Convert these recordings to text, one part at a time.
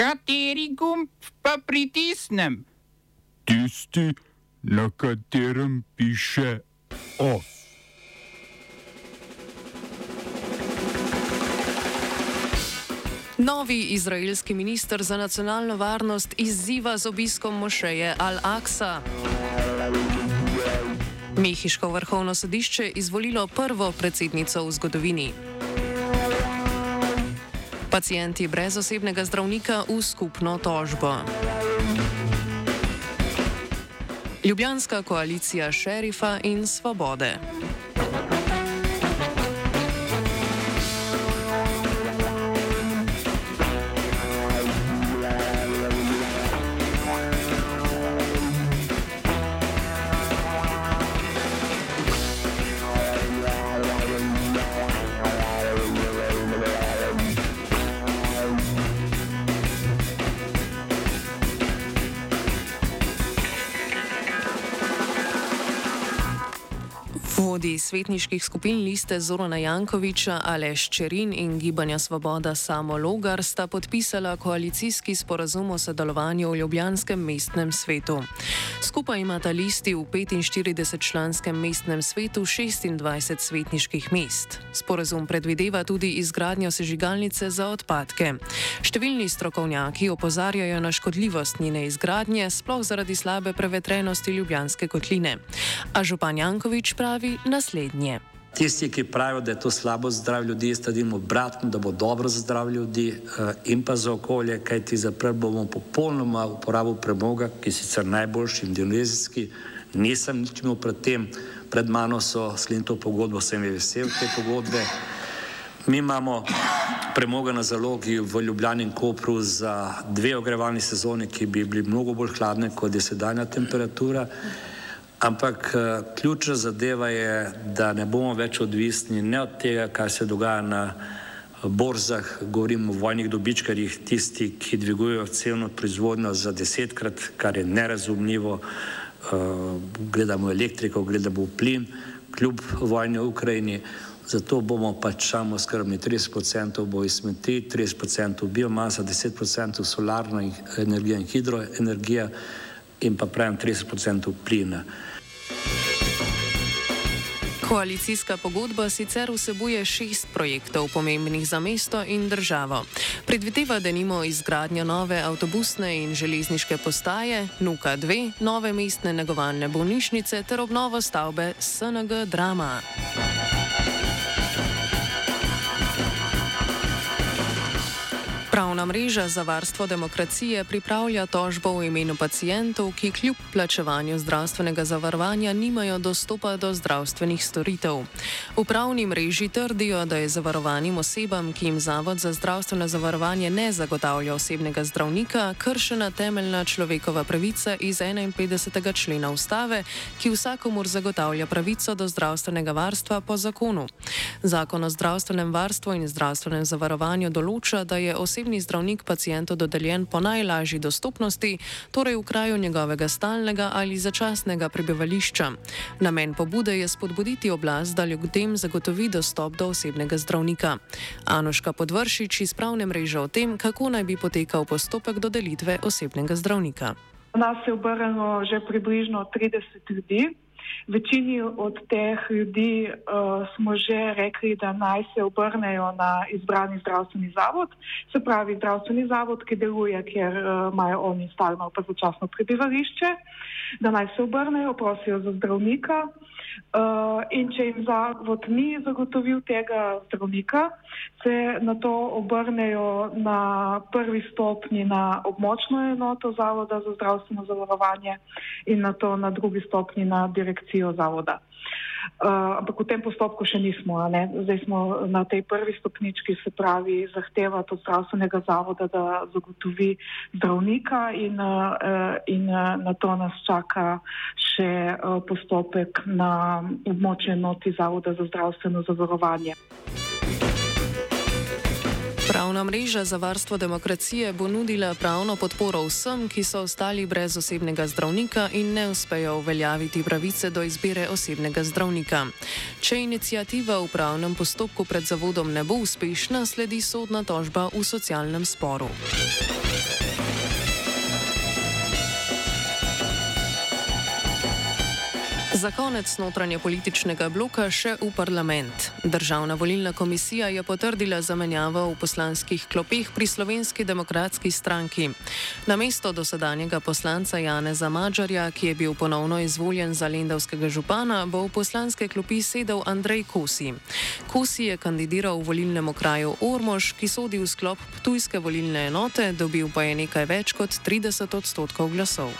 Kateri gumb pa pritisnem? Tisti, na katerem piše OF. Novi izraelski minister za nacionalno varnost izziva z obiskom mošeje Al-Aqsa. Mehiško vrhovno sodišče izvolilo prvo predsednico v zgodovini. Pacijenti brez osebnega zdravnika v skupno tožbo. Ljubljanska koalicija šerifa in svobode. Vodi svetniških skupin liste Zorana Jankoviča, Aleš Čerin in Gibanja Svoboda Samo Logar sta podpisala koalicijski sporazum o sodelovanju v Ljubljanskem mestnem svetu. Skupaj imata listi v 45-članskem mestnem svetu 26 svetniških mest. Sporazum predvideva tudi izgradnjo sežigalnice za odpadke. Številni strokovnjaki opozarjajo na škodljivost njene izgradnje, sploh zaradi slabe prevetrenosti Ljubljanske kotline. A župan Jankovič pravi naslednje. Tisti, ki pravijo, da je to slabo za zdravje ljudi, jaz trdim obratno, da bo dobro za zdravje ljudi eh, in pa za okolje, kajti zaprl bomo popolnoma uporabo premoga, ki je sicer najboljši indonezijski. Nisem nič imel pred tem, pred mano so sklenili to pogodbo, sem je vesel te pogodbe. Mi imamo premoga na zalogi v Ljubljani in Kopru za dve ogrevalni sezoni, ki bi bili mnogo bolj hladne, kot je sedanja temperatura. Ampak eh, ključna zadeva je, da ne bomo več odvisni ne od tega, kaj se dogaja na eh, borzah, govorim o vojnih dobičkarjih, tisti, ki dvigujejo ceno proizvodnjo za desetkrat, kar je nerazumljivo. Eh, gledamo elektriko, gledamo plin, kljub vojni v Ukrajini. Zato bomo pač samo skrbni 30% bo iz smeti, 30% biomasa, 10% solarna energija in hidroenergija in pa pravim 30% plina. Koalicijska pogodba sicer vsebuje šest projektov pomembnih za mesto in državo. Predvideva, da nimo izgradnjo nove avtobusne in železniške postaje, Nuka 2, nove mestne negovalne bolnišnice ter obnovo stavbe SNG Drama. Pravna mreža za varstvo demokracije pripravlja tožbo v imenu pacijentov, ki kljub plačevanju zdravstvenega zavarovanja nimajo dostopa do zdravstvenih storitev. V pravni mreži trdijo, da je zavarovanim osebam, ki jim Zavod za zdravstveno zavarovanje ne zagotavlja osebnega zdravnika, kršena temeljna človekova pravica iz 51. člena ustave, ki vsakomur zagotavlja pravico do zdravstvenega varstva po zakonu. Zakon o zdravstvenem varstvu in zdravstvenem zavarovanju določa, da je osebni osebni zdravnik pacijentu dodeljen po najlažji dostopnosti, torej v kraju njegovega stalnega ali začasnega prebivališča. Namen pobude je spodbuditi oblast, da ljudem zagotovi dostop do osebnega zdravnika. Anoška Podvršič iz pravne mreže o tem, kako naj bi potekal postopek dodelitve osebnega zdravnika. Nas je obrnilo že približno 30 ljudi. Večini od teh ljudi uh, smo že rekli, da naj se obrnejo na izbrani zdravstveni zavod, se pravi zdravstveni zavod, ki deluje, kjer uh, imajo oni stalno pa začasno prebivališče, da naj se obrnejo, prosijo za zdravnika. Uh, in če jim zavod ni zagotovil tega zdravnika, se na to obrnejo na prvi stopni na območno enoto Zavoda za zdravstveno zavarovanje in na to na drugi stopni na direkcijo zavoda. Uh, ampak v tem postopku še nismo. Zdaj smo na tej prvi stopnički, se pravi, zahteva od zdravstvenega zavoda, da zagotovi zdravnika in, uh, in uh, na to nas čaka še uh, postopek na območju enoti Zavoda za zdravstveno zavarovanje. Pravna mreža za varstvo demokracije bo nudila pravno podporo vsem, ki so ostali brez osebnega zdravnika in ne uspejo uveljaviti pravice do izbire osebnega zdravnika. Če inicijativa v pravnem postopku pred zavodom ne bo uspešna, sledi sodna tožba v socialnem sporu. Za konec notranje političnega bloka še v parlament. Državna volilna komisija je potrdila zamenjavo v poslanskih klopeh pri slovenski demokratski stranki. Na mesto dosedanjega poslanca Janeza Mađarja, ki je bil ponovno izvoljen za lendavskega župana, bo v poslanske klopi sedel Andrej Kosi. Kosi je kandidiral v volilnem okraju Ormož, ki sodi v sklop Ptujske volilne enote, dobil pa je nekaj več kot 30 odstotkov glasov.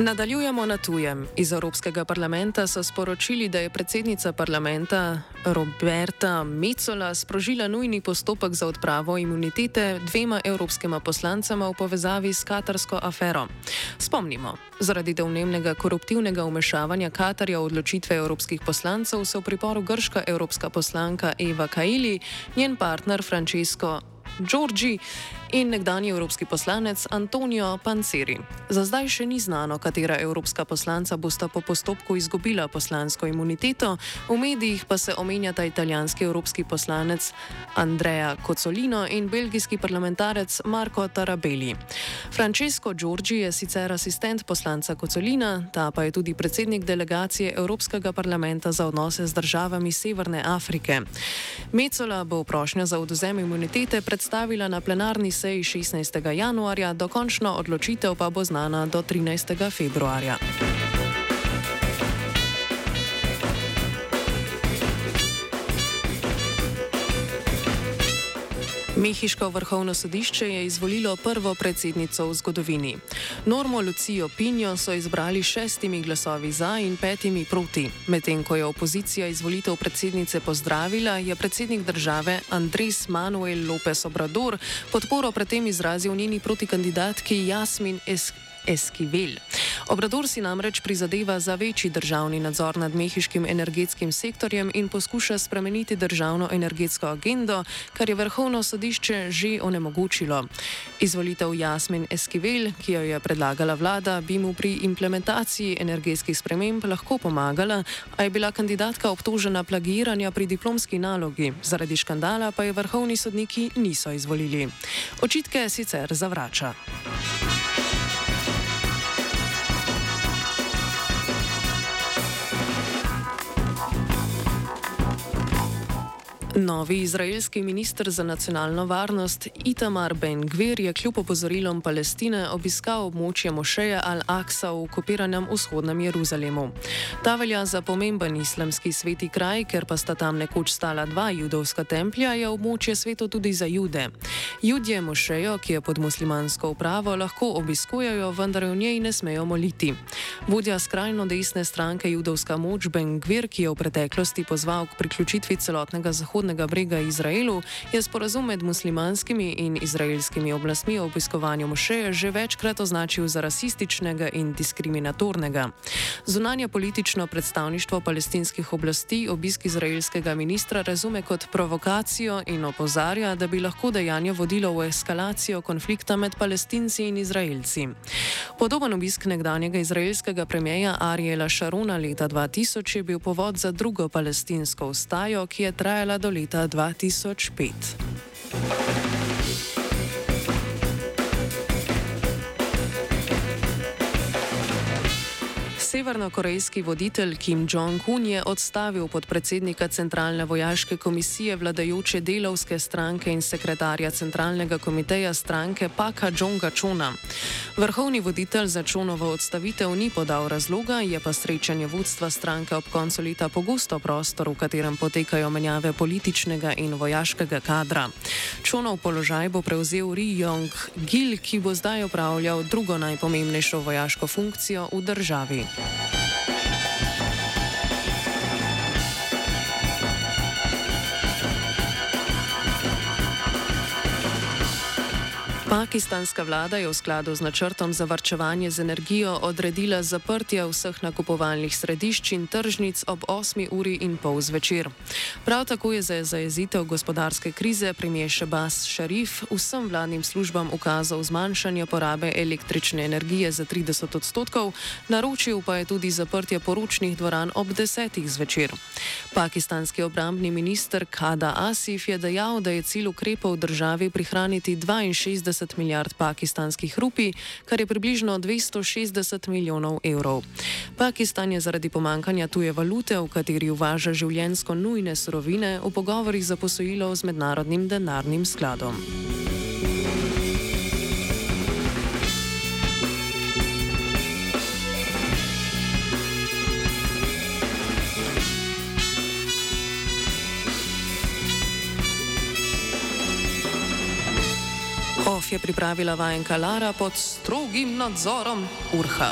Nadaljujemo na tujem. Iz Evropskega parlamenta so sporočili, da je predsednica parlamenta Roberta Mecola sprožila nujni postopek za odpravo imunitete dvema evropskima poslancema v povezavi s katarsko afero. Spomnimo, zaradi domnevnega koruptivnega umešavanja Katarja v odločitve evropskih poslancev so v priporu grška evropska poslanka Eva Kaili, njen partner Francesco Giorgi in nekdani evropski poslanec Antonijo Panceri. Za zdaj še ni znano, katera evropska poslanca bosta po postopku izgubila poslansko imuniteto, v medijih pa se omenjata italijanski evropski poslanec Andrea Cozzolino in belgijski parlamentarec Marko Tarabelli. Francesco Giorgi je sicer asistent poslanca Cozzolina, ta pa je tudi predsednik delegacije Evropskega parlamenta za odnose z državami Severne Afrike. Mecola bo prošnjo za oduzem imunitete predstavila na plenarni seji 16. januarja, dokončno odločitev pa bo znana do 13. februarja. Mehiško vrhovno sodišče je izvolilo prvo predsednico v zgodovini. Normo Lucijo Pinjo so izbrali šestimi glasovi za in petimi proti. Medtem ko je opozicija izvolitev predsednice pozdravila, je predsednik države Andres Manuel López Obrador podporo predtem izrazil njeni protikandidatki Jasmin Esk. Esquivel. Obrador si namreč prizadeva za večji državni nadzor nad mehiškim energetskim sektorjem in poskuša spremeniti državno energetsko agendo, kar je vrhovno sodišče že onemogočilo. Izvolitev Jasmin Esquivel, ki jo je predlagala vlada, bi mu pri implementaciji energetskih sprememb lahko pomagala, a je bila kandidatka obtožena plagiranja pri diplomski nalogi, zaradi škandala pa je vrhovni sodniki niso izvolili. Očitke sicer zavrača. Novi izraelski minister za nacionalno varnost Itamar Ben-Gvir je kljub opozorilom Palestine obiskal območje Mošeje Al-Aqsa v okupiranem vzhodnem Jeruzalemu. Ta velja za pomemben islamski sveti kraj, ker pa sta tam nekoč stala dva judovska templja, je območje sveto tudi za jude. Judje Mošejo, ki je pod muslimansko upravo, lahko obiskujejo, vendar v njej ne smejo moliti. Vodja skrajno desne stranke Judovska moč Ben-Gvir, ki je v preteklosti pozval k priključitvi celotnega zahodnega Zahodnega brega Izraelu, je sporazum med muslimanskimi in izraelskimi oblastmi o obiskovanju mošeje že večkrat označil za rasističnega in diskriminatornega. Zunanje politično predstavništvo palestinskih oblasti obisk izraelskega ministra razume kot provokacijo in opozarja, da bi lahko dejanje vodilo v eskalacijo konflikta med palestinci in izraelci. Podoben obisk nekdanjega izraelskega premijeja Ariela Šaruna leta 2000 je bil povod za drugo palestinsko ustajo, ki je trajala do leta 2005. Severnokorejski voditelj Kim Jong-un je odstavil podpredsednika Centralne vojaške komisije vladajoče delovske stranke in sekretarja Centralnega komiteja stranke Paka Jonga Chona. Vrhovni voditelj za Chonovo odstavitev ni podal razloga, je pa srečanje vodstva stranke ob koncu leta pogosto prostor, v katerem potekajo menjave političnega in vojaškega kadra. Chonov položaj bo prevzel Ri Jong Gil, ki bo zdaj upravljal drugo najpomembnejšo vojaško funkcijo v državi. Thank you. Pakistanska vlada je v skladu z načrtom za varčevanje z energijo odredila zaprtje vseh nakupovalnih središč in tržnic ob 8 uri in pol zvečer. Prav tako je za zajezitev gospodarske krize premijer Šebas Šarif vsem vladnim službam ukazal zmanjšanje porabe električne energije za 30 odstotkov, naročil pa je tudi zaprtje poročnih dvoran ob 10 zvečer. Pakistanski obrambni minister Kada Asif je dejal, da je cilj ukrepov državi prihraniti 62 30 milijard pakistanskih rupij, kar je približno 260 milijonov evrov. Pakistan je zaradi pomankanja tuje valute, v kateri uvaža življensko nujne surovine, v pogovorih za posojilo z mednarodnim denarnim skladom. Je pripravila vajenka Lara pod strogim nadzorom Urha.